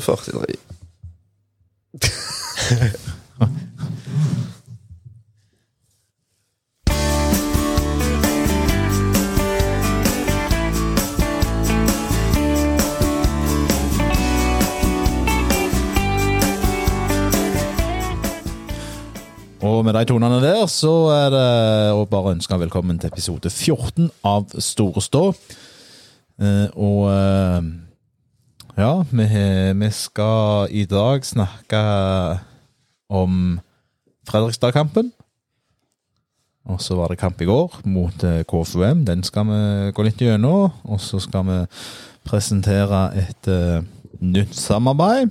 43. Og med de tonene der, så er det å bare ønske velkommen til episode 14 av Store Stå. Eh, og eh, ja, vi, vi skal i dag snakke om Fredrikstad-kampen. Og så var det kamp i går mot eh, KFUM. Den skal vi gå litt gjennom. Og så skal vi presentere et uh, nytt samarbeid.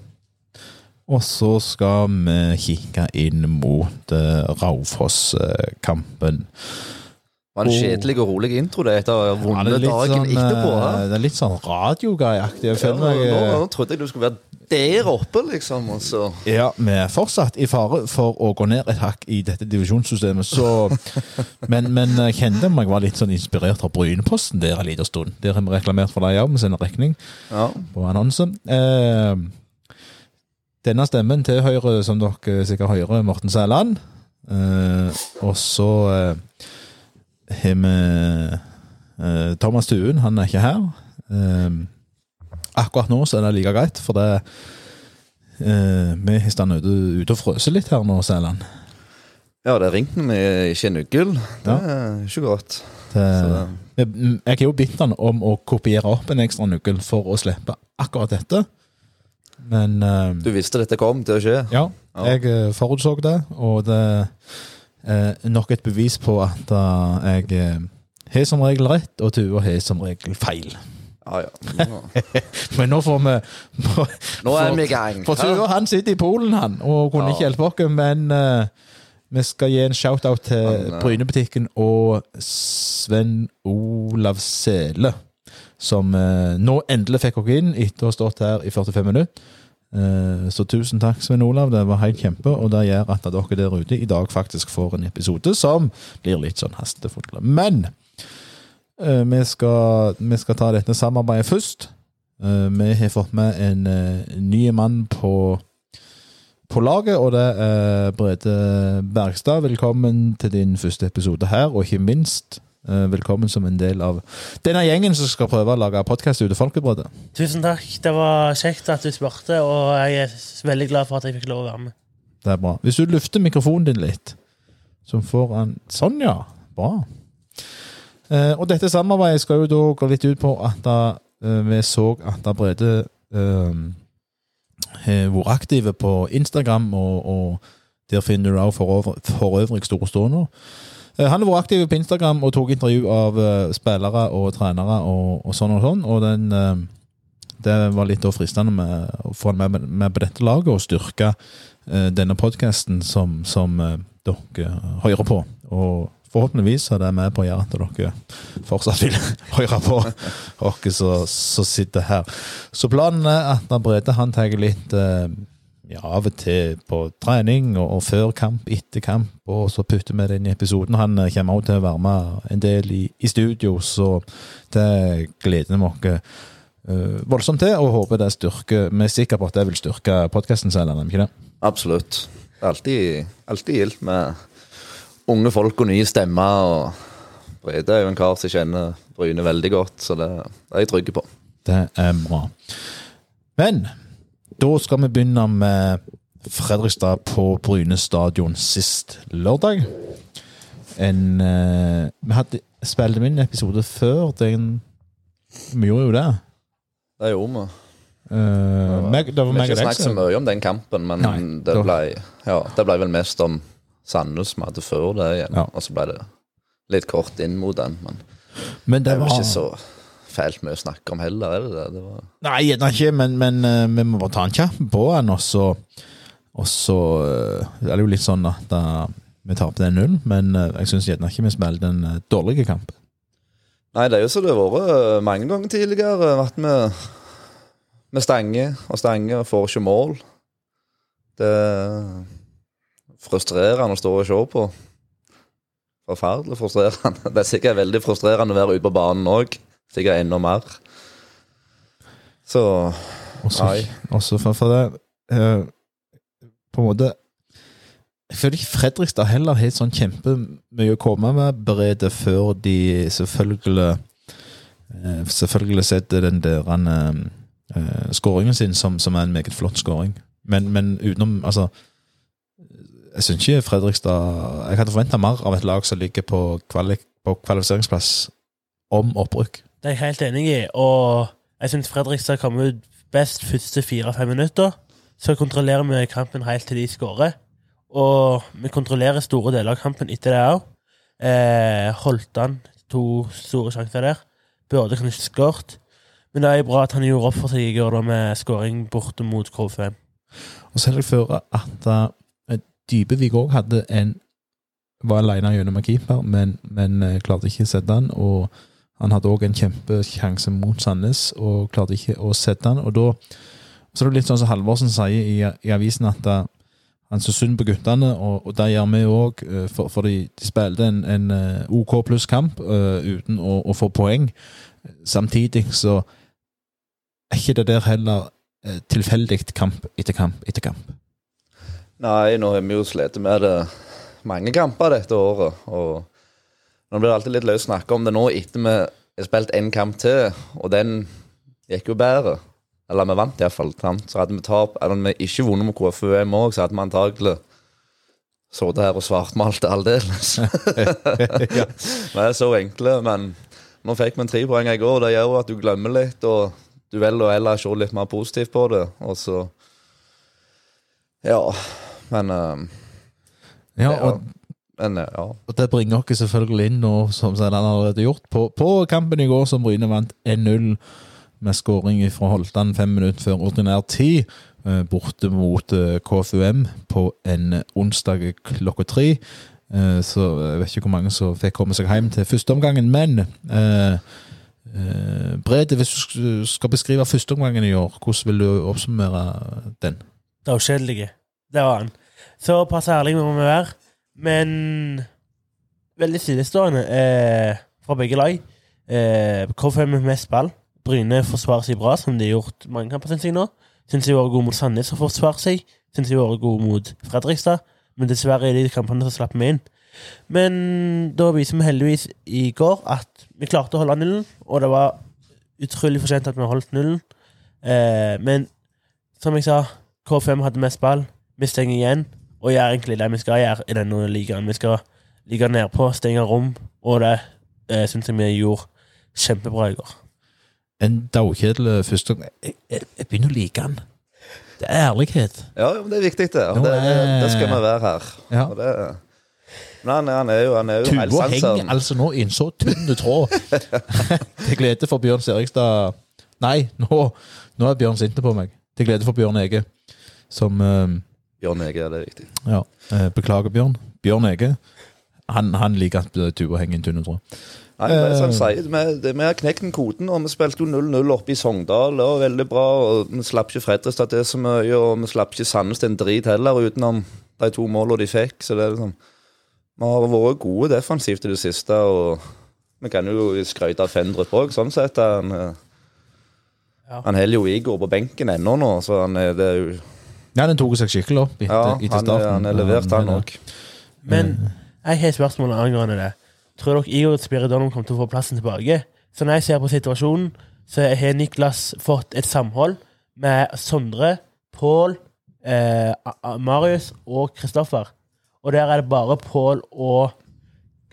Og så skal vi kikke inn mot uh, Raufoss-kampen. Var en kjedelig og rolig intro det etter vonde dagen sånn, etterpå. Ja. det er litt sånn radioguy-aktig. Ja, nå, eh, nå trodde jeg du skulle være der oppe, liksom. Også. Ja, vi er fortsatt i fare for å gå ned et hakk i dette divisjonssystemet, så Men, men jeg kjente meg var litt sånn inspirert av Bryneposten der en liten stund. Der har vi reklamert for dem òg, med sin regning ja. på annonsen. Eh, denne stemmen tilhører, som dere sikkert hører, Morten Sæland. Eh, og så eh, har vi eh, Thomas Tuen, han er ikke her. Eh, akkurat nå så er det like greit, for det Vi Vi har stått ute, ute og frøst litt her nå, Sæland. ja, det ringte med ikke en nøkkel. Det Ja. er ikke godt. Det, jeg, har jo bedt han om å kopiere opp en ekstra nøkkel for å slippe akkurat dette. Men eh, du visste dette kom til å skje? Ja, jeg eh, forutså det, og det nok et bevis på at eh, jeg eh, har som regel rett, og Tuva har som regel feil. Ah, ja. Nå, Men nå får vi nå er vi i gang. For Tuva han sitter i Polen, han, og kunne Ja. ikke hjelpe oss, men uh, vi skal gi en shout-out til Han, eh, Brynebutikken og Sven Olav Sele, som uh, nå endelig fikk oss inn etter å ha stått her i 45 minutter. Eh, Så tusen takk, Svein Olav. Det var helt kjempe, og det gjør at dere der ute i dag faktisk får en episode som blir litt sånn hastefull. Men eh, vi, skal, vi skal ta dette samarbeidet først. Eh, Vi har fått med en ny mann på, på laget, og det er Brede Bergstad. Velkommen til din første episode her, og ikke minst velkommen som en del av denne gjengen som skal prøve å lage podkast ute folket, Tusen takk. Det var kjekt at du spurte, og jeg er veldig glad for at jeg fikk lov å være med. Det er bra. Hvis du lufter mikrofonen din litt, så får han Sånn, ja. Bra. Eh, og dette samarbeidet skal jo da gå litt ut på at da, eh, vi så at Brede eh, har vært aktive på Instagram, og, og der finner du også for, for øvrig store stående. Eh, Han har vært aktiv på Instagram og tok intervju av eh, spillere og trenere og, og sånn og sånn. Og den, eh, det var litt fristende med, å få han med, med på dette laget og styrke eh, denne podkasten som, som eh, dere hører på. Og forhåpentligvis er det med på å gjøre at dere fortsatt vil høre på dere som sitter her. Så planen er at Brede han tar litt eh, ja, av og til på trening, og, og før kamp, etter kamp, og så putter vi det inn i episoden. Han eh, kommer også til å være med en del i, i studio, så det gleder vi oss uh, voldsomt til, og håper det styrker Vi er sikre på at det vil styrke podkasten, selv, ikke det? Absolutt. Alltid, alltid gildt med unge folk og nye stemmer. og Brede er jo en kar som kjenner Bryne veldig godt, så det, det er jeg trygg på. Det er bra. Men da skal vi begynne med Fredrikstad på Bryne stadion sist lørdag. En eh, Vi hadde spilt inn en episode før den Vi gjorde jo det. Det gjorde vi. Uh, meg, det var Vi har meg ikke deg snakket så som mye om den kampen, men Nei, det, ble, ja, det ble vel mest om Sandnes vi hadde før det igjen. Ja. Og så ble det litt kort inn mot den. Men Men det det var ikke så fælt mye å snakke om heller, er det det? det var, Nei, gjerne ikke, men, men uh, vi må bare ta en kjapp på den, og så Og så uh, er det jo litt sånn at uh, vi den null, men jeg syns gjerne ikke vi spiller den dårlige kampen. Nei, det er jo som det har vært mange ganger tidligere. Vært med, med stenge og stenge og får ikke mål. Det er frustrerende å stå og se på. Forferdelig frustrerende. Det er sikkert veldig frustrerende å være ute på banen òg. Sikkert enda mer. Så også Nei. Også for, det eh, På en måte Jeg føler ikke Fredrikstad heller har sånn kjempemye å komme med beredet før de selvfølgelig eh, Selvfølgelig setter den der han, eh, skåringen sin som, som er en meget flott skåring. Men, men utenom Altså Jeg syns ikke Fredrikstad Jeg hadde forventa mer av et lag som ligger på, kvali, på kvalifiseringsplass om opprykk. Det er jeg helt enig i, og jeg syns Fredrikstad kom ut best første fire-fem minutter. Så kontrollerer vi kampen helt til de skårer. Og vi kontrollerer store deler av kampen etter det òg. Eh, Holtan, to store sjanser der. Burde kanskje skåret. Men det er bra at han gjorde opp for seg i går med skåring borte mot KFM. Og så er det føre at uh, Dybevik òg hadde en Var alene gjennom en keeper, men, men uh, klarte ikke å sette den. Og han hadde òg en kjempesjanse mot Sandnes og klarte ikke å sette den. Og da så er det litt sånn som Halvorsen sier i, i avisen, at uh, han så synd på guttene, og, og det gjør vi òg, uh, for, fordi de spilte en, en uh, OK pluss kamp uh, uten å, å få poeng. Samtidig så er ikke det der heller tilfeldig kamp etter kamp etter kamp. Nei, nå har vi jo slitt med det mange kamper dette året. Og nå blir det alltid litt løst å snakke om det nå etter vi har spilt én kamp til, og den gikk jo bedre. Eller vi vant iallfall. Så hadde vi tap, eller vi ikke vunnet med KFUM òg, så hadde vi antagelig sittet her og svartmalt aldeles. ja. Vi er så enkle, men nå fikk vi tre poeng i går. Det gjør jo at du glemmer litt, og du velger heller se litt mer positivt på det. Og så Ja, men uh, ja, ja. og, Men eh, ja. og det bringer oss selvfølgelig inn nå, som han allerede gjort, på, på kampen i går som Bryne vant 1-0 med skåring fra Holtan fem minutter før ordinær tid. eh, Borte mot eh, KFUM på en onsdag klokka tre. Eh, Så jeg vet ikke hvor mange som fikk komme seg hjem til førsteomgangen, men eh, eh, Brede, hvis du skal beskrive førsteomgangen i år, hvordan vil du oppsummere den? Det var kjedelig. Det var han. Såpass ærlig må vi være. Men veldig stillestående eh, fra begge lag. Eh, KFM med mest ball. Bryne forsvarer seg bra, som de har gjort mange kamper, syns jeg nå. Syns de har vært gode mot Sandnes og forsvarer seg. Syns de har vært gode mot Fredrikstad. Men dessverre er de kampene som slapp vi inn. Men da viser vi heldigvis i går at vi klarte å holde nullen, og det var utrolig fortjent at vi holdt nullen. Eh, men som jeg sa, K5 hadde mest ball. Vi stenger igjen og gjøre egentlig det vi skal gjøre i denne ligaen. Vi skal ligge nedpå, stenge rom, og det eh, syns jeg vi gjorde kjempebra i går. En daukjedel første jeg, jeg, jeg begynner å like den. Det er ærlighet. Ja, men det er viktig, det. Og det, det, er- det skal vi være her. Ja. Og det, men han, han er jo, han er jo Tuva henger altså nå i en så tynn tråd. Til glede for Bjørn Serigstad Nei, nå, nå er Bjørn sint på meg. Til glede for Bjørn Ege, som eh, Bjørn Ege, ja, det er viktig. Ja, eh, beklager, Bjørn. Bjørn Ege. Han, han liker at Tuva henger i en tynn tråd. Nei, det er som Eh. sier, vi, vi har knekt den koden, og vi spilte jo 0-0 oppe i Sogndal. Det var veldig bra. og Vi slapp ikke Fredrikstad til så mye, og vi slapp ikke Sandnes til en drit heller, utenom de to målene de fikk. Så det er liksom Vi har vært gode defensivt i det siste, og vi kan jo skryte av Fendrup òg, sånn sett. Han, eh, Ja. han holder jo Igor på benken ennå nå, så han det er jo Ja, den tok seg skikkelig opp etter, Ja, etter han, er- starten. han er levert, han Men, òg. Men jeg har et spørsmål angående det. Tror dere Igor Spiridonov kommer til å få plassen tilbake? Så når jeg ser på situasjonen, så har Niklas fått et samhold med Sondre, Pål, eh, A- A- Marius og Kristoffer. Og der er det bare Pål og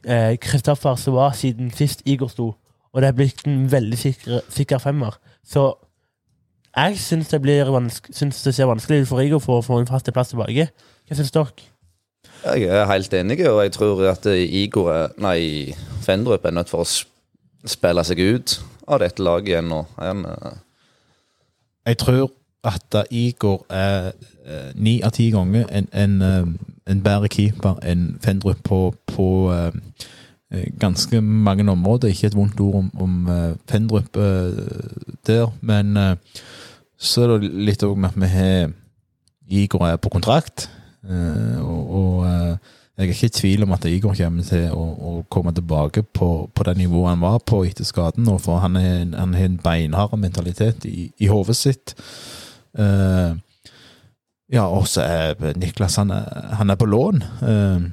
eh, Kristoffer som var siden sist Igor sto. Og det er blitt en veldig sikker, sikker femmer. Så jeg syns det, syns det ser vanskelig ut for Igor for å få en fast plass tilbake. Hva syns dere? Jeg er helt enig, og jeg tror at Igor er, Nei, Fendrup er nødt for å spille seg ut av dette laget igjen nå. Han, eh, Jeg tror at eh, Igor er eh, ni av ti ganger en, en, eh, en bedre keeper enn Fendrup på, på eh, eh, ganske mange områder. Ikke et vondt ord om, om eh, Fendrup eh, der, men eh, så er det litt òg med at vi har Igor er på kontrakt. eh, og og eh, jeg er ikke i tvil om at Igor kommer til å, å komme tilbake på, på det nivået han var på etter skaden. For han har en, beinhard mentalitet i, i hodet sitt. Uh, ja, og så er Niklas han er, han er på lån. Eh,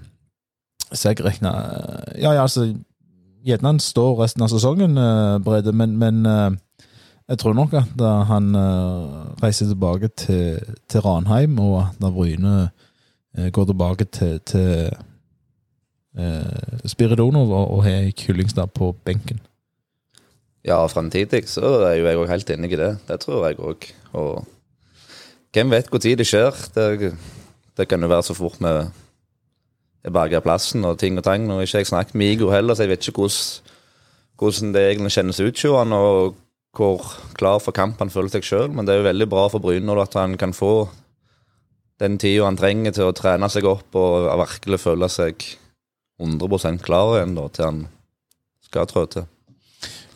så jeg regner Ja, ja, altså Gjerne han står resten av sesongen, eh, Brede, men, men eh, jeg tror nok at han eh, reiser tilbake til, til Ranheim, og da Bryne eh, går tilbake til, til eh, Spiridonov og, har Kyllingstad på benken. Ja, fremtidig så er jo jeg òg helt enig i det. Det tror jeg òg. Og hvem vet når det skjer? Det, det kan jo være så fort vi berga plassen og ting og tang. Nå har ikke jeg snakket med Igor heller, så jeg vet ikke hvordan, det egentlig kjennes ut for han, og hvor klar for kamp han føler seg sjøl. Men det er jo veldig bra for Bryne at han kan få den tida han trenger til å trene seg opp og virkelig føle seg 100% klar igjen da, til han skal trå til.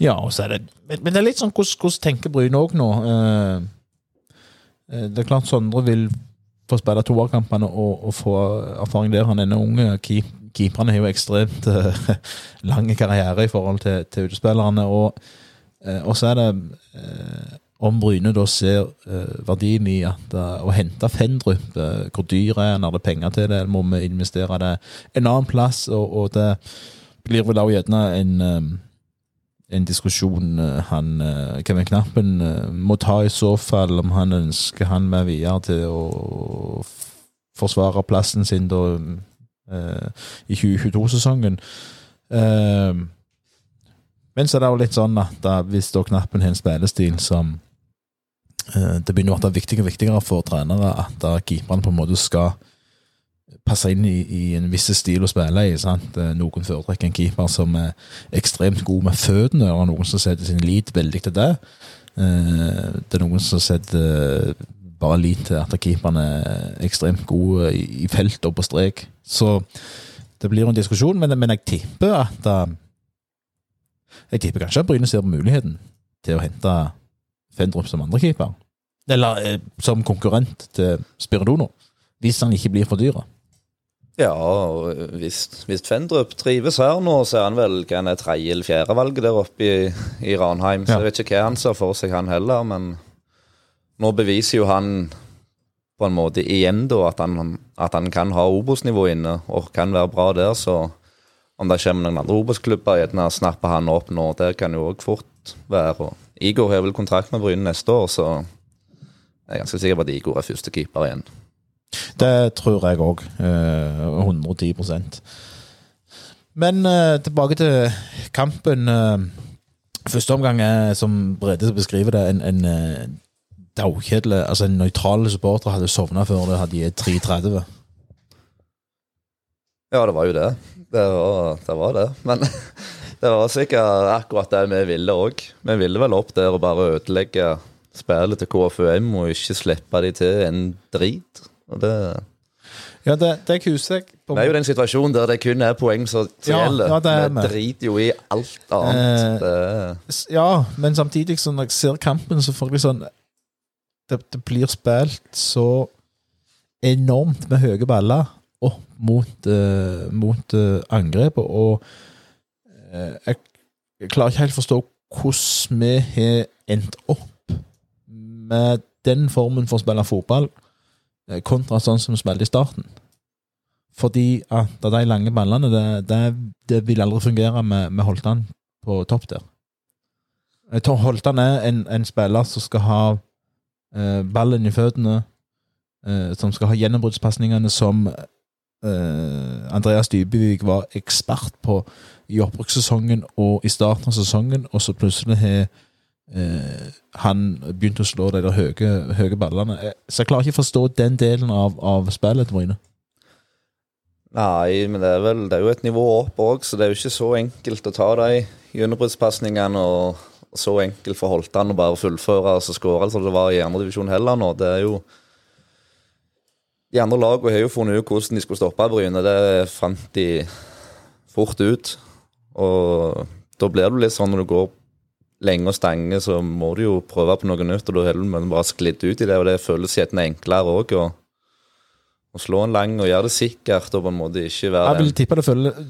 Ja, og så er det Men men det er litt sånn hvordan, hvordan tenker Bryne òg nå? Eh, eh, det er klart Sondre vil få spille toerkampene og, og få erfaring der. Han er en ung. Keep, keeperne har jo ekstremt uh, lang karriere i forhold til, til utespillerne. Og, uh, så er det uh, om Bryne da ser verdien i at, å hente Fendrup. hvor dyr er han? Er det penger til det? Må vi investere det en annen plass? Og, og det blir vel også gjerne en en diskusjon eh, han eh, Kevin Knappen eh, må ta i så fall, om han ønsker han med videre til å forsvare plassen sin da eh, i 2022-sesongen. Eh, men så er det jo litt sånn at da, hvis da Knappen har en spillestil som eh, Det begynner å bli viktigere og viktigere for trenere at da keeperne på en måte skal passe inn i, i en viss stil å spille i. sant? Eh, Noen foretrekker en keeper som er ekstremt god med føttene, og noen som setter sin lit veldig til det. Eh, Det er noen som setter bare lit til at keeperen er ekstremt god i, felt og på strek. Så det blir en diskusjon, men, men jeg tipper at eh, Jeg tipper kanskje at Bryne ser på muligheten til å hente Fendrup som andrekeeper. Eller eh, som konkurrent til Spiridono, hvis han ikke blir for dyr. Ja, og hvis, hvis Fendrup trives her nå, så er han vel hva han er tredje eller fjerde valget der oppe i, i Ranheim. Så Ja. jeg vet ikke hva han ser for seg, han heller. Men nå beviser jo han på en måte igjen da at han, at han kan ha Obos-nivå inne, og kan være bra der. Så om det kommer noen andre Obos-klubber, gjerne snapper han opp nå. Det kan jo òg fort være. Og Igor har vel kontrakt med Bryne neste år, så jeg er ganske sikker på at Igor er førstekeeper igjen. Det tror jeg òg. Eh, 110% Men eh, tilbake til kampen. eh, Første omgang er, som Brede beskriver det, en, en daukjedelig Altså en nøytral supporter hadde sovna før det hadde gitt 3.30. Ja, det var jo det. Det var det. Var det. Men det var sikkert akkurat det vi ville òg. Vi ville vel opp der og bare ødelegge spillet til KFUM og ikke slippe de til en drit. Og det, Ja, det, det husker jeg. På, Det er jo den situasjonen der det kun er poeng som Ja, gjelder. ja, det er vi driter jo i alt annet. Eh, Ja, men samtidig, så når jeg ser kampen, så får jeg sånn det, det blir spilt så enormt med høye baller opp mot, eh, mot eh, angrepet, og eh, jeg, jeg klarer ikke helt forstå hvordan vi har endt opp med den formen for å spille fotball kontra sånn som vi spilte i starten. Fordi at de lange ballene, det, det, det vil aldri fungere med, med Holtan på topp der. Holtan er en, en spiller som skal ha eh, ballen i føttene, eh, som skal ha gjennombruddspasningene som eh, Andreas Dybevik var ekspert på i oppbrukssesongen og i starten av sesongen, og så plutselig har eh, han begynte å slå de der høye, høye ballene. Eh, Så jeg klarer ikke å forstå den delen av, av spillet til Bryne. Nei, men det er vel det er jo et nivå opp òg, så det er jo ikke så enkelt å ta de gjennombruddspasningene. Og så enkelt for Holtan å bare fullføre og altså skåre som det var i andredivisjon heller nå. Det er jo De andre lagene har jo funnet ut hvordan de skulle stoppe Bryne. Det fant de fort ut. Og da blir jo litt sånn når du går lenge og stange, så må du jo prøve på noe nytt, og da har du bare sklidd ut i det, og det føles gjerne enklere òg. Å, å slå en lang og gjøre det sikkert, og på en måte ikke være Jeg vil tippe det føler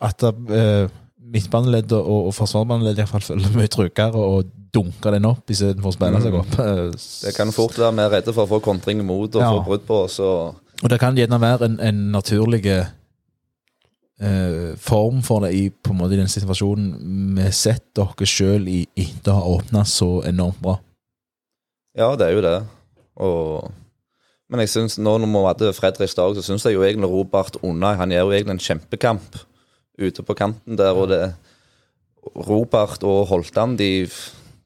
at uh, midtbaneleddet og, og forsvarsbaneleddet iallfall føler mye tryggere og dunker den opp istedenfor å spille seg opp. Mm. Det kan fort være mer er redde for å få kontring imot og Ja. få brudd på oss. Og Og det kan gjerne være en, en naturlig eh, form for det i på en måte den situasjonen vi setter dere sjøl i etter å ha åpna så enormt bra. ja, det er jo det. Og, men jeg synes, nå når vi hadde Fredrikstad, så syns jeg jo egentlig Robert Unna Han gjør jo egentlig en kjempekamp ute på kanten der. Og det Robert og Holtan, de,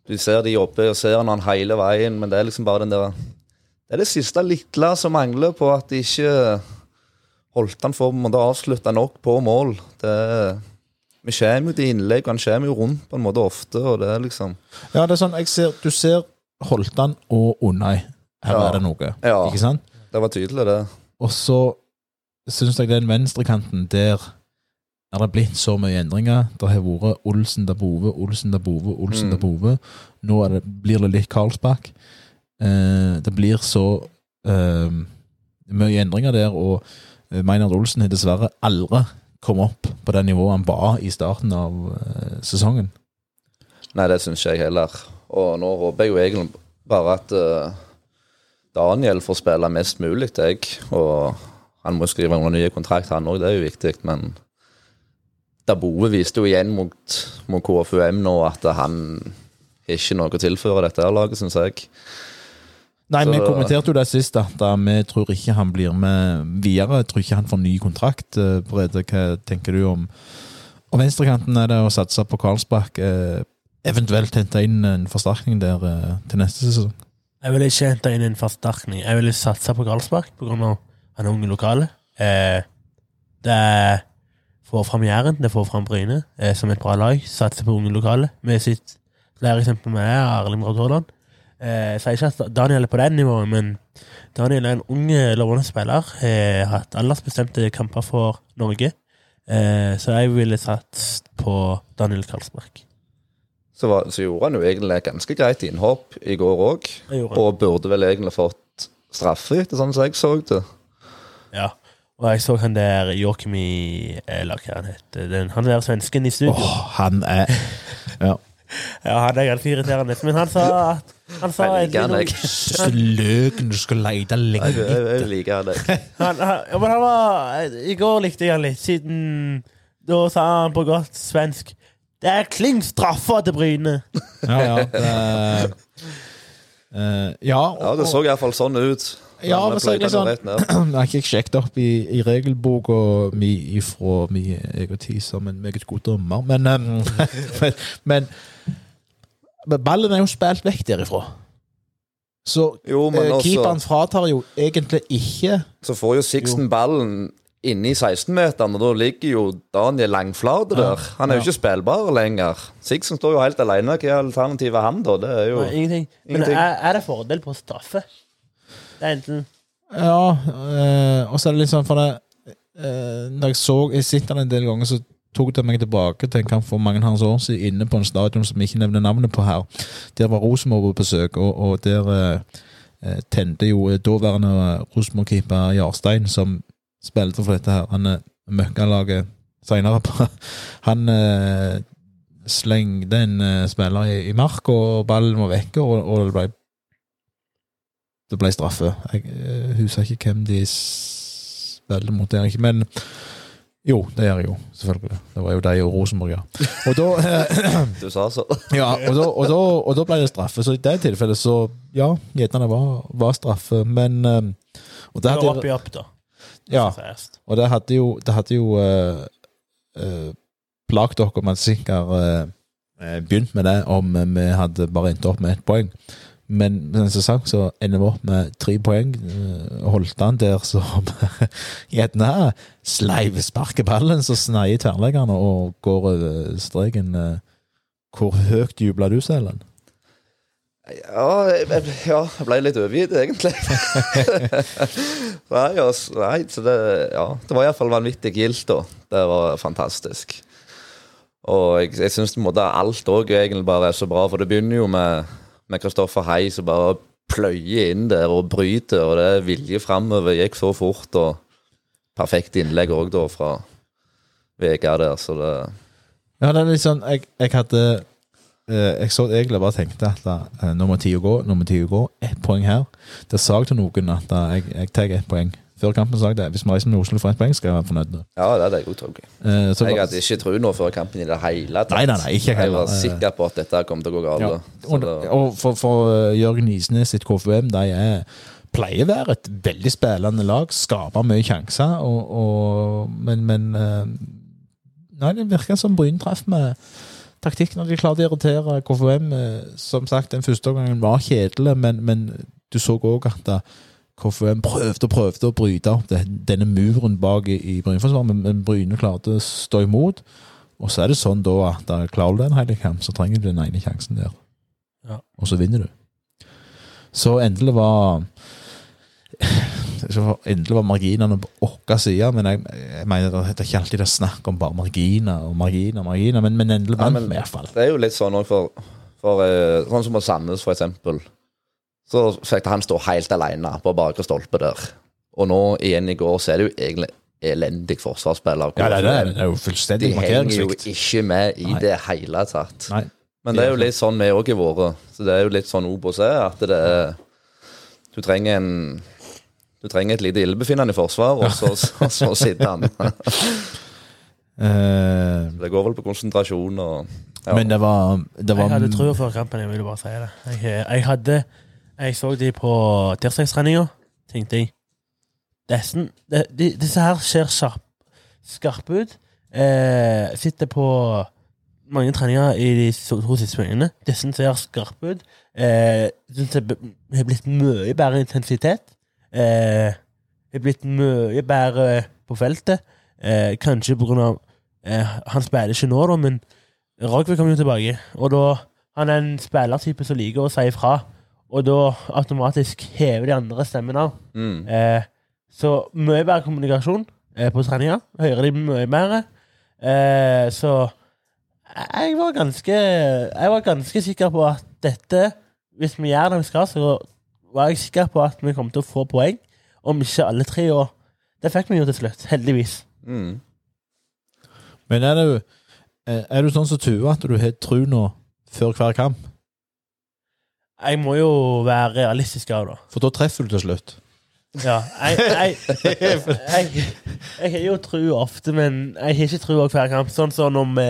du ser de jobber og ser han hele veien, men det er liksom bare den der Det er det siste lille som mangler på at de ikke Holtan får for, en måte avslutta nok på mål. Det vi kommer jo til innlegg, og han kommer jo rundt på en måte ofte, og det liksom Ja, det er sånn, ser, Du ser Holtan og Unai. Her Ja. er det noe. Ja. Ikke sant? Det var tydelig, det. Og så syns jeg den venstrekanten der er det blitt så mye endringer. Det har vært Olsen da Bove, Olsen da Bove, Olsen Mm. der Bove. Nå er det, blir det litt Karlsbakk. Eh, det blir så eh, mye endringer der, og eh, Meinhard Olsen har dessverre aldri kommet opp på det nivået han var i starten av eh, sesongen. Nei, det syns ikke jeg heller. Og nå håper jeg jo egentlig bare at uh, Daniel får spille mest mulig, jeg. Og han må skrive under ny kontrakt, han òg, det er jo viktig. Men Daboe viste jo igjen mot, mot KFUM nå at han ikke noe å tilføre dette laget, syns jeg. Nei, Så- vi kommenterte jo det sist, at vi tror ikke han blir med videre. Jeg tror ikke han får ny kontrakt. Eh, Brede, hva tenker du om Og venstrekanten er det å satse på Karlsbakk. Eh, eventuelt hente inn en forsterkning der eh, til neste sesong. Jeg vil ikke hente inn en forsterkning. Jeg vil satse på Karlsbakk pga. han er ung i lokalet. Eh, det får fram Jæren, det får fram Bryne som et bra lag. Satser på unge lokale. Med sitt flere eksempler med Erling Braut Haaland. Eh, jeg sier ikke at Daniel er på det nivået, men Daniel er en ung, eh, lovende spiller. Har hatt aldersbestemte kamper for Norge. Eh, så jeg ville satt på Daniel Karlsberg. Så, var, så gjorde han jo egentlig ganske greit innhopp i går òg. Og burde vel egentlig fått straffe, etter sånn som jeg så det. Ja. Og jeg så han der Joachim i eh, hva han heter. Den, han der svensken i studio. Åh, han er Ja. Ja, han er ganske irriterende. Men han sa at Han sa Jeg liker han, jeg. noe- du skal leite Jeg, lenge jeg, jeg etter. liker han, han, ja, men han var I går likte jeg han litt, siden da sa han på godt svensk Det er kling straffa til Bryne! Ja, ja. Det, uh, ja, Ja, det så iallfall sånn ut. Ja, men så er det sånn-. Jeg har ikke sjekket opp i, i regelboka mi ifra min egen tid som en meget god dommer, men, um, men, men men ballen er jo spilt vekk derifra. Så Jo, men eh, også keeperen fratar jo egentlig ikke så får jo Sixten ballen inne i 16-meteren, og da ligger jo Daniel langflate der. Han er jo ikke spillbar lenger. Sixten står jo helt alene. Hva er alternativet han, da? Det er jo Nei, ingenting. Men Ingenting. er, er det fordel på straffe? Det er enten Ja, eh, og så er det litt sånn for det eh, Når jeg så Jeg sitter en del ganger, så tok det meg tilbake til en kamp for mange hans år siden inne på en stadion som jeg ikke nevner navnet på her. Der var Rosenborg på besøk, og, og der eh, eh, tente jo eh, daværende Rosenborg-keeper Jarstein, som spilte for dette her, han eh, møkkalaget seinere på Han eh, slengte en eh, spiller i, i mark, og ballen var vekke, og, og det ble det ble straffe. Jeg eh, husker ikke hvem de Spiller spilte mot der, men jo, det gjør jeg jo, selvfølgelig. Det var jo de og Rosenborg, ja. Og da, eh, Du sa så. ja, og da, og, da, og da ble det straffe. Så i det tilfellet så, ja, gjerne var, var straffe, men eh, og det hadde, opp i opp, da. ja, og det hadde jo, det hadde jo uh, plagt dere om man sikkert uh, begynt med det om vi hadde bare endt opp med ett poeng. Men som sagt, så ender vi opp med tre poeng. Uh, holdt han der som gjerne sleivsparker ballen, så sneier tverrleggerne og går over streken. eh. hvor høyt jubla du, Selen? Ja, ja, jeg ble litt overgitt, egentlig. nei, altså, nei, så det, ja, det var iallfall vanvittig gildt, da. Det var fantastisk. Og jeg, jeg syns alt òg egentlig bare er så bra, for det begynner jo med med Kristoffer Hei som bare pløyer inn der og bryter, og det er vilje framover. Gikk så fort, og perfekt innlegg òg da fra Vegard der, så det Ja, det er litt sånn Jeg, jeg hadde eh, Jeg så egentlig bare tenkte at da, nå må tida gå, nå må tida gå. Ett poeng her. Det sa jeg til noen at da, jeg, jeg tar ett poeng. Før kampen jeg det. Hvis Maisen med Oslo får ett poeng, skal jeg være fornøyd. Ja, det hadde jeg òg trodd. Eh, så- Jeg hadde ikke tro nå før kampen i det hele tatt. Nei, nei, nei, ikke jeg var sikker på at dette kom til å gå galt. Ja. Og, det- og for, for uh, Jørgen Isnes sitt KFUM, de er, pleier å være et veldig spillende lag. Skaper mye sjanser, og, og, men, men uh, Nei, det virker som Bryn traff med taktikk når de klarte å irritere KFUM. Som sagt, den første gangen var kjedelig, men, men du så òg at uh, en prøvde og prøvde å bryte opp denne muren bak i, i Brynforsvaret, men, men Bryne klarte å stå imot. Og så er det sånn da at klarer du en hele kamp, så trenger du den ene sjansen der. Ja. Og så vinner du. Så endelig var Endelig var marginene på vår side, men jeg, jeg mener det er ikke alltid det er snakk om bare marginer og marginer, marginer men, men endelig vant vi ja, iallfall. Det er jo litt sånn òg for, for eh, Sånn som på Sandnes, for eksempel. Så fikk han stå helt alene på bakre stolpe der. Og nå, igjen i går, så er det jo egentlig elendig forsvarsspiller. Ja, det, er det, det er jo fullstendig De henger jo ikke med i Nei. det hele tatt. Nei. Men det er jo litt sånn vi òg har vært. Så det er jo litt sånn Obos er, at det er Du trenger en Du trenger et lite illebefinnende i forsvar, og så, så, så sitter han. Eh, Det går vel på konsentrasjon og ja. Men det var, det var Jeg hadde trua før kampen, jeg ville bare si det. Jeg, jeg hadde Jeg så de på tirsdagstreninga, tenkte jeg Dessen, de, de, Disse her ser skarp, skarpe ut. Eh, sitter på mange treninger i de to siste svingene. Disse ser skarpe ut. Eh, synes det har blitt mye bedre intensitet. Eh, har blitt mye bedre på feltet. Eh, kanskje på grunn av eh, Han spiller ikke nå, da, men Rogve kommer jo tilbake, og da han er en spillertype som liker å si ifra. Og da automatisk hever de andre stemmen av. mm. Eh, så mye bedre kommunikasjon eh, på treninga. Hører de mye mer. Eh, så jeg var ganske Jeg var ganske sikker på at dette, hvis vi gjør det vi skal, så var jeg sikker på at vi kom til å få poeng. Om ikke alle tre. Og det fikk vi jo til slutt, heldigvis. Mm. Men er du, eh, er du sånn som Tue, at du har tru nå før hver kamp? Jeg må jo være realistisk av det. For da treffer du til slutt. Ja, jeg, jeg, jeg, jeg har jo tru ofte, men jeg har ikke tro hver kamp. Sånn som vi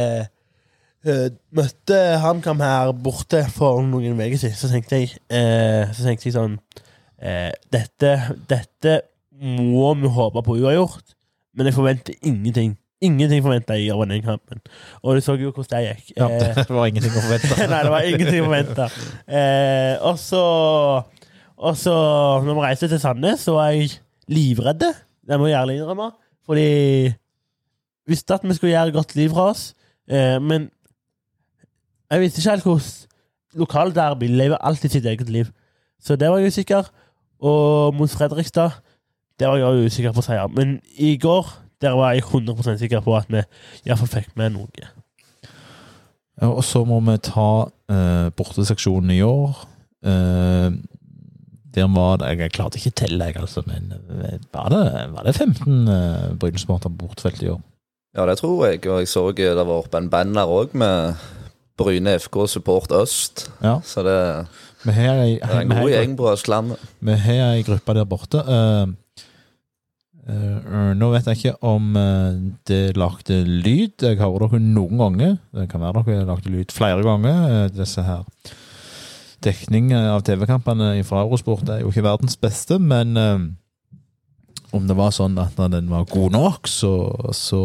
eh, møtte HamKam her borte for noen uker siden, så tenkte jeg, eh, så tenkte jeg sånn eh, dette, dette må vi håpe på uavgjort, men jeg forventer ingenting. Ingenting forventa jeg av den kampen. Og du så jo hvordan det gikk. Ja, Eh, det var ingenting å forvente. Nei, det var ingenting å forvente. Eh, og så Og så, når vi reiste til Sandnes, så var jeg livredd. Det må jeg ærlig innrømme. Fordi visste at vi skulle gjøre godt liv fra oss, eh, men jeg visste ikke helt hvordan lokalderby lever alltid sitt eget liv. Så det var jeg usikker. Og mot Fredrikstad, der var jeg usikker på seier. Men i går der var jeg 100 sikker på at vi iallfall fikk med noe. Ja, og så må vi ta uh, borteseksjonen i år. Uh, der var det Jeg klarte ikke å telle, jeg, altså, men eh, var det, var det 15 uh, Bryne-supportere på bortefelt i år? Ja, det tror jeg. Og jeg så det var oppe en banner òg med Bryne FK Support Øst. Ja. Så det, Vi har ei, det er en god gjeng på Østlandet. Vi har ei gruppe der borte. Eh, eh, nå vet jeg ikke om uh, det lagde lyd. Jeg hører dere noen ganger. Det kan være dere lagde lyd flere ganger. Uh, disse her Dekning av TV-kampene fra Eurosport er jo ikke verdens beste, men om det var sånn at når den var god nok, så, så,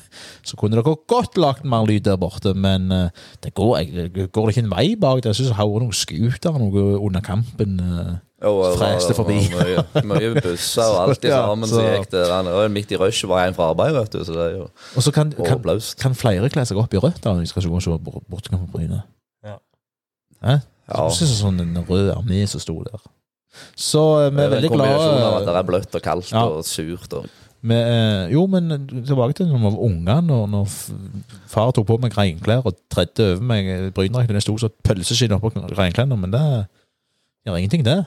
så kunne dere godt lagt mer lyd der borte. Men det går, jeg, det ikke en vei bak det. Jeg syns jeg hører noen scooter noe under kampen. Eh. Freste forbi. og Mye, mye busser og alt Ja, sammen så- som gikk er jo midt i rushet var en fra arbeid, vet du, så det er jo Og så kan, kan, kan flere kle seg opp i rødt da, når de skal gå og se bort- bortekamp på Bryne. Ja. Eh? Ja. Så synes sånn en rød armé som sto der. Så eh, vi er veldig glade av at det er bløtt og kaldt Ja. og surt. Og, vi, eh, Jo, men tilbake til når vi var unger, når, når far tok på meg reinklær og tredde over meg brynedrakten. Det sto som pølseskinn oppå reinklærne, men det gjør ingenting, det.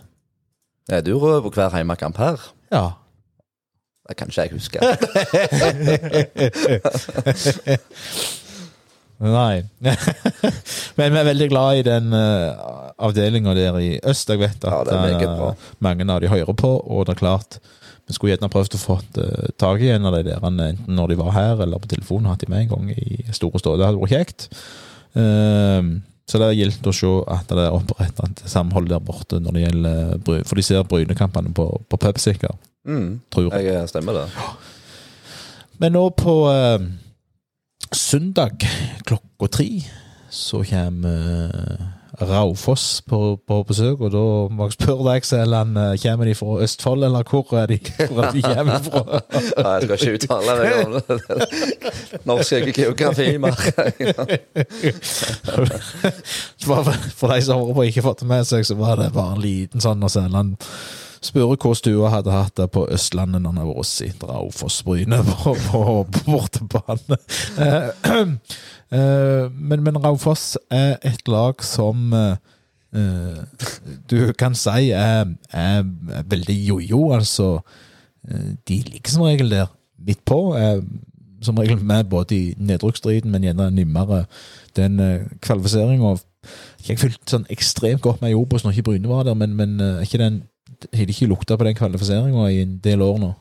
Er du rød på hver hjemmekamp her? Ja. Det kan ikke jeg huske. Nei. Men vi er veldig glad i den uh, avdelinga der i øst. Jeg vet at Ja, er eh, mange av de hører på, og det er klart vi skulle gjerne prøvd å få uh, tak i en av de der, enten når de var her eller på telefonen, hatt de med en gang i store stå. Det hadde vært kjekt. Ehm, så det er gildt å se at det er oppretta et samhold der borte når det gjelder For de ser Brynekampene på, på pub, sikkert. Mm, Tror jeg. jeg stemmer det. Men nå på eh, søndag klokka tre så kommer eh, Raufoss på, på besøk, og da må jeg spørre deg, Selan, eh, kommer de fra Østfold, eller hvor er de, hvor er de kommer fra? Nei, jeg skal ikke uttale meg om det. Norsk geografi, mer. For, de som hører på ikke fått det med seg, så var det bare en liten sånn når Sæland spurte hva stua hadde hatt det på Østlandet når han har vært i Raufoss-Bryne på, på, på bortebane. Eh, eh, men, men Raufoss er et lag som eh, eh, du kan si er, er veldig jojo, altså. Eh, De ligger som regel der midt på. Er som regel med både i nedrykksstriden, men gjerne nimmere den kvalifiseringa. Jeg fulgte sånn ekstremt godt med i Obos når ikke Bryne var der, men, men eh, ikke den har de ikke lukta på den kvalifiseringa i en del år nå?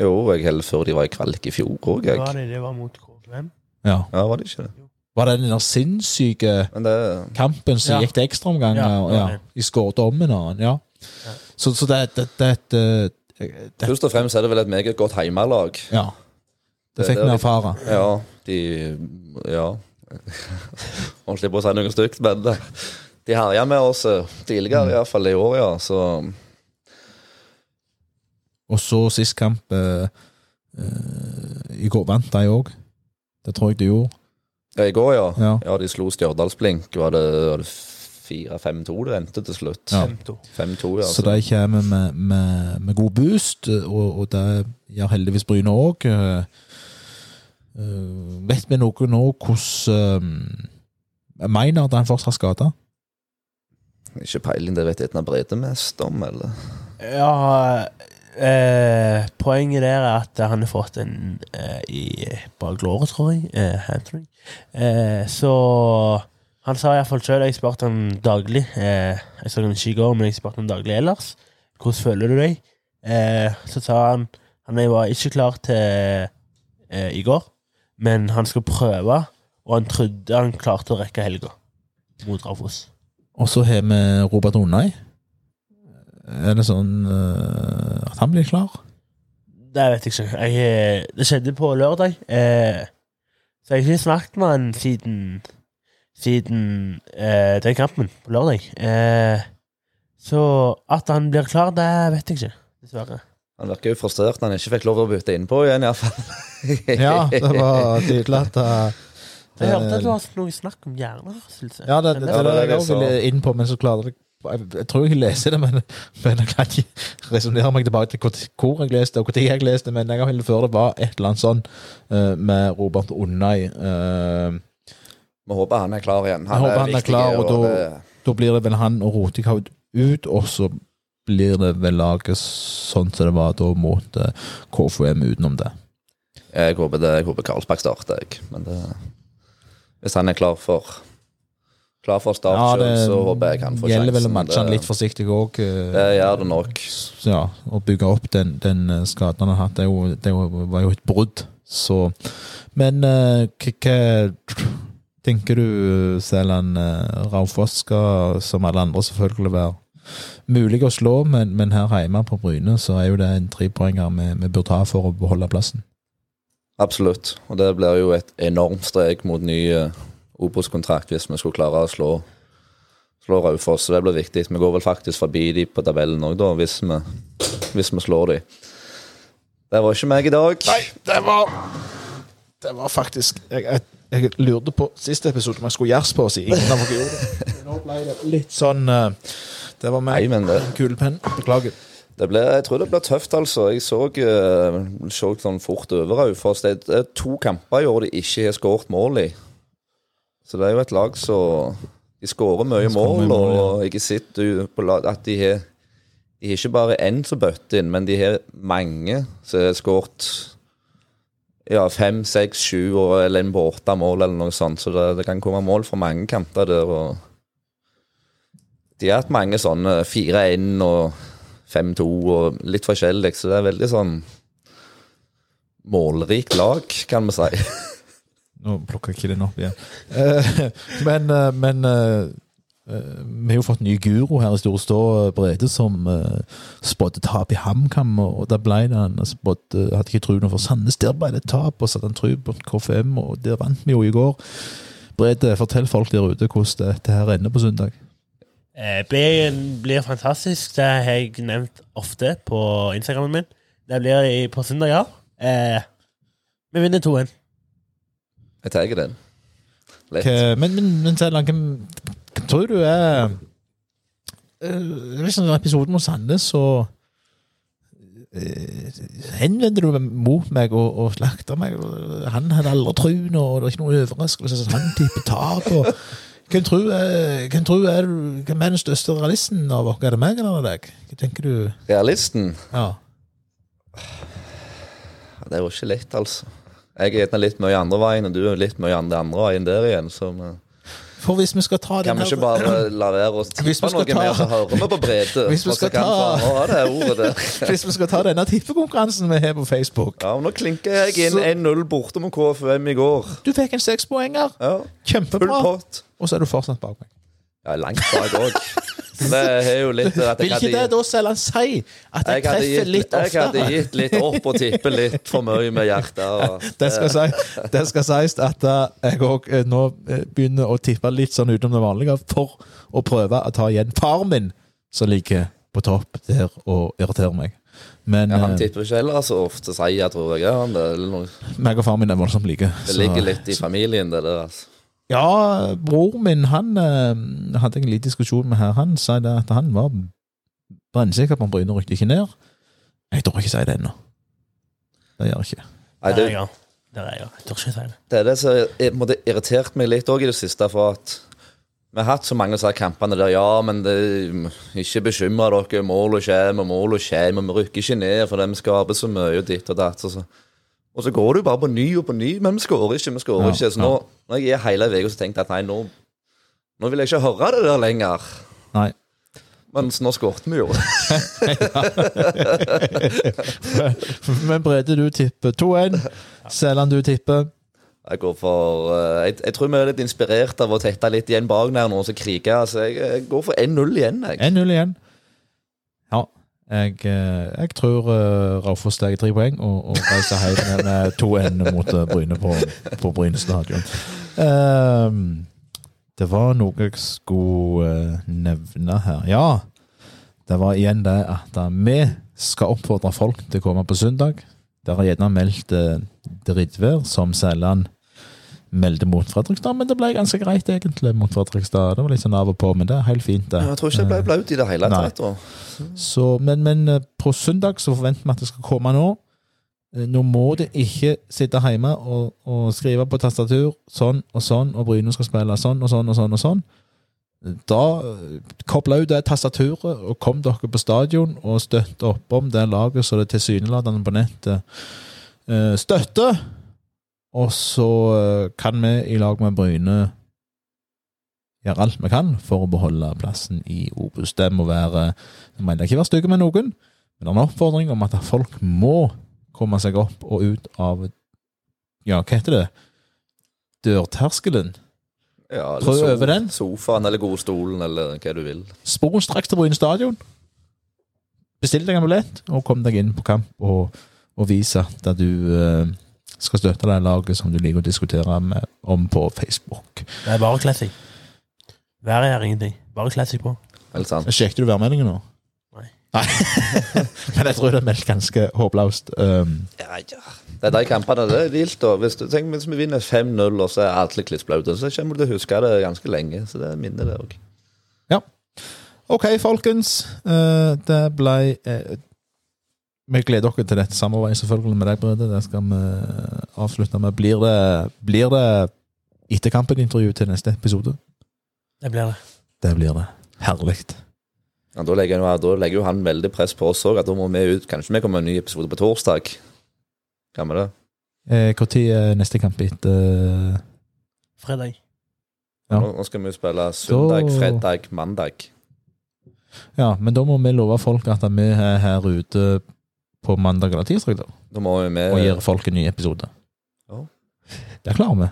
Jo, jeg heller før de var i kvalik i fjor òg, jeg. var det, det var mot KFM. Ja. Ja, var det ikke det? Var det den der sinnssyke det kampen som Ja. gikk til ekstraomganger? Ja, Ja, ja. De skåret om en annen, ja. Ja. Så, så det, det, det, det, det Først og fremst er det vel et meget godt heimelag. Ja. Det fikk vi er erfare. Ja, de Ja. Holdt jeg på å si noe stygt, men det- de herja med oss eh, tidligere, Mm. iallfall i år, ja. Så Og så sist kamp eh, eh, I går vant de òg. Det tror jeg de gjorde. ja, i går, ja. Ja. Ja, de slo Stjørdalsblink. Var det, var det 4-5-2 det endte til slutt? Ja. 5-2. 5-2, ja. Så de kommer med, med, med god boost, og, og det gjør heldigvis Bryne òg. vet vi noe nå hvordan uh, Meinard er fortsatt skada? Ikke peiling, det vet jeg Brede mest om, eller? Ja eh, Poenget der er at han har fått en eh, i bak låret, tror jeg. Eh. Eh, så han sa iallfall sjøl Jeg spurte han daglig. Eh, jeg så han ikke i går, men jeg spurte han daglig ellers. Hvordan føler du deg? Eh, så sa han han var ikke klar til i går, men han skal prøve, og han trodde han klarte å rekke helga mot Raufoss. Og så har vi Robert Onai. Er det sånn eh, at han blir klar? Det vet jeg ikke. Jeg, eh, det skjedde på lørdag. Eh, så jeg har ikke snakket med han siden Siden eh, den kampen på lørdag. Eh, så at han blir klar, det vet jeg ikke. Dessverre. Han virker jo frustrert når han ikke fikk lov til å bytte innpå igjen, iallfall. Ja, det var tydelig at uh, Jeg hørte at du har noe snakk om hjernerystelse. Ja, det, det, det, Ja, det er det, det jeg også så- ville inn på, men så klarer jeg jeg, tror jeg leser det, men, men jeg kan ikke resonnere meg tilbake til hvor, jeg leste og når jeg leste, men jeg har før det var et eller annet sånn eh, med Robert Unnai. eh, Vi håper han er klar igjen. Jeg håper han er klar, og da- da blir det vel han og Rotikhaug ut, og så blir det vel laget sånn som det var da mot eh, KFUM utenom det. Jeg håper det, jeg håper Karlsberg starter, jeg. Men det, hvis han er klar for Klar for start Ja, selv, det så håper jeg han får sjansen. gjelder vel å matche han litt forsiktig òg. Det gjør det nok. ja, å bygge opp den, den eh, skaden han har hatt, det, jo, det var jo et brudd. Så Men eh, hva hva tenker du, Sæland? eh, Raufoss skal, som alle andre, selvfølgelig være mulig å slå, men, men her hjemme på Bryne så er jo det en trepoenger vi, vi bør ta for å beholde plassen. Absolutt. Og det blir jo et enormt strek mot ny uh, Obos-kontrakt hvis vi skulle klare å slå, slå Raufoss. Så det blir viktig. Vi går vel faktisk forbi de på tabellen òg, da, hvis vi, hvis vi slår de. Det var ikke meg i dag. Nei, det var Det var faktisk Jeg, jeg, jeg lurte på siste episode om jeg skulle gjøres på, siden ingen av dere gjorde det. Nå ble det litt sånn eh, Det var meg. Kulepenn. Beklager. Det ble, jeg tror det blir tøft, altså. Jeg så, uh, så sånn fort over Raufoss. Det er to kamper i år de ikke har skåret mål i. Så det er jo et lag som De skårer mye mål, mål, ja. og jeg sitter jo på lag at de har De har ikke bare én som bøtter inn, men de har mange som har skåret ja, fem, seks, sju eller en på åtte mål eller noe sånt. Så det, det kan komme mål fra mange kanter der. og De har hatt mange sånne 4-1 og 5-2 og litt forskjellig, så det er veldig sånn målrikt lag, kan vi si. Nå plukker jeg ikke den opp igjen. Eh, men eh, men eh, vi har jo fått ny guro her i Storstå, Brede, som spådde tap i HamKam. Og da ble det han spådde Hadde ikke tro noe for Sandnes. Der ble det tap, og hadde han tro på KFM, og der vant vi jo i går. Brede, fortell folk der ute hvordan dette her ender på søndag. Eh, blir, blir fantastisk. Det har jeg nevnt ofte på Instagrammen min. Det blir i, på søndag, ja. Eh, vi vinner 2-1. Jeg tar den. Lett. Men, men, men hvem, hvem tror du er uh, Liksom episoden mot Sandnes, så uh, henvendte du deg mot meg og, og slakta meg. Han hadde aldri truen, og det er ikke noe overraskelse. Han tipper tap. og hvem tror, er, hvem tror er hvem er den største realisten av oss? Er det meg eller er deg? Hva tenker du? Realisten? Ja. Det er jo ikke lett, altså. Jeg er gjerne litt mye andre veien, og du er litt mye andre andre veien der igjen. Så vi For hvis vi skal ta den kan vi ikke bare la være å tippe noe ta- mer, så hører vi på Brede. Hvis vi skal ta- ordet. Hvis vi skal ta denne tippekonkurransen vi har på Facebook Ja, og Nå klinker jeg inn 1-0 borte mot KFUM i går. Du fikk en sekspoenger. Ja, Kjempebra. Og så er du fortsatt bak meg. Ja, langt bak òg. Det er jo litt at Vil ikke det da selv han si at jeg, jeg treffer gitt, litt jeg hadde gitt litt opp og tippet litt for mye med hjertet. og- Det skal, si, det skal sies at eh, jeg òg nå eh, begynner å tippe litt sånn utenom det vanlige for å prøve å ta igjen far min, som ligger på topp der og irriterer meg. Men Ja, han eh, tipper ikke heller så ofte seier, tror jeg. Han det, meg og far min er voldsomt like. det ligger litt i familien, det der. altså. Ja, bror min, han eh, hadde jeg en liten diskusjon med her. Han sa det at han var brennsikker på om Bryne rykte ikke ned. Jeg tror ikke si det ennå. Det gjør jeg ikke. Nei, Der det, er jeg. Er jeg. Jeg tør ikke si det. Det er det som har irritert meg litt òg i det siste. For at vi har hatt så mange av kampene der ja, men det, ikke bekymre dere, målet kommer, målet kommer, vi rykker ikke ned fordi vi skaper så mye og ditt og datt. Og så, og så går du bare på ny og på ny, men vi skårer ikke. vi skårer Ja, ikke. Så nå, når jeg er hele uka, så tenkte jeg at nei, nå, nå vil jeg ikke høre det der lenger. Nei. Mens nå skårte vi jo. Men Brede, du tipper 2-1. Selland, du tipper Jeg går for eh, jeg, jeg tror vi er litt inspirert av å tette litt igjen bak der nå, så kriger jeg. Så jeg, jeg går for 1-0 igjen, jeg. 1-0 igjen. Jeg, eh, jeg tror uh, Raufoss tar tre poeng og, og reiser hjem med- to 2-1 mot eh, Bryne på, på Bryne stadion. Um, det var noe jeg skulle uh, nevne her. Ja, det var igjen det at eh, vi skal oppfordre folk til å komme på søndag. Der har gjerne meldt uh, drittvær, som Sæland meldte mot Fredrikstad, men det ble ganske greit egentlig mot Fredrikstad. Det var litt sånn av og på, men det er helt fint, det. Jeg tror ikke det ble blaut i det hele tatt. Så, men, men eh, på søndag så forventer vi at det skal komme nå. Eh, Nå må det ikke sitte hjemme og, og skrive på tastatur sånn og sånn, og Bryne skal spille sånn og sånn og sånn. og sånn. Da eh, koble ut det tastaturet, og kom dere på stadion og støtte opp om det laget så det tilsynelatende på nettet eh, støtter. Og så eh, kan vi i lag med Bryne gjøre alt vi kan for å beholde plassen i Obos. Det må være Jeg mener ikke være stygge med noen, men det er en oppfordring om at folk må komme seg opp og ut av Ja, hva heter det? Dørterskelen. Ja, Prøv so- over den. Sofaen eller godstolen eller hva du vil. Sporenstraks til Bryne stadion. Bestill deg en billett, og kom deg inn på kamp og, og vis at du eh, skal støtte det laget som du liker å diskutere med, om på Facebook. Det er bare classic. Været er ingenting. Bare classic på. Helt sant. Sjekket du værmeldingen nå? Nei. Nei. Men jeg tror det er meldt ganske håpløst. Um, Ja, ja. Det er de kampene det er vilt. da. Hvis, du, tenk, hvis vi vinner 5-0, og så er alle klissblaute, så kommer du til å huske det ganske lenge. Så det er minnet, det òg. Ok, folkens. Eh, det ble eh, Vi gleder dere til dette samarbeidet selvfølgelig med deg, Brede. Det skal vi avslutte med. Blir det, blir det etter kampen-intervju til neste episode? Det blir det. Det blir det. Herlig. Ja, da, legger, jo- da legger jo han veldig press på oss òg, at da må vi ut Kanskje vi kommer med en ny episode på torsdag? Kan vi det? Når er neste kamp etter Fredag. Ja. Nå, nå skal vi jo spille søndag, Da- fredag, mandag. Ja, men da må vi love folk at vi er her ute på mandag eller tirsdag, da. Da må vi med Og gir folk en ny episode. Ja. Det klarer vi.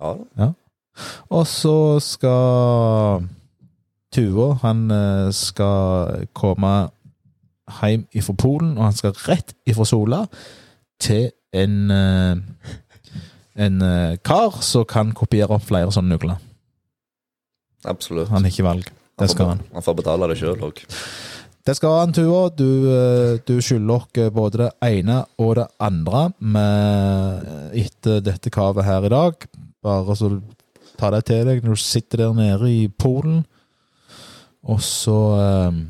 Ja da. Og så skal Tuva Han eh, skal komme hjem ifra Polen, og han skal rett ifra Sola til en eh, En eh, kar som kan kopiere opp flere sånne nøkler. Absolutt. Han har ikke valg. Det skal han. Han får betale det sjøl òg. Det skal en tur. Du, eh, du skylder oss både det ene og det andre med, etter dette kavet her i dag. Bare så ta deg til deg når du sitter der nede i Polen. Og så eh,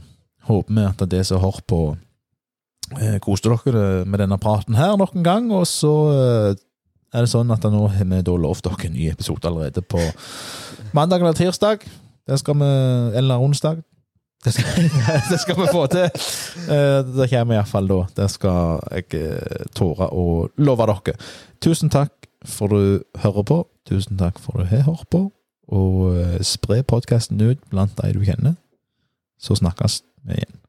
håper vi at det som hører på, eh, koste dere med denne praten her nok en gang. Og så eh, er det sånn at nå har vi da lovt dere en ny episode allerede på mandag eller tirsdag. Det skal vi Eller onsdag. Det skal, det skal vi få til. Eh, Det kommer iallfall da. Det skal jeg eh, tåre å love dere. Tusen takk for du hører på. Tusen takk for du har hørt på. Og eh, spre podkasten ut blant de du kjenner. Så snakkes vi igjen.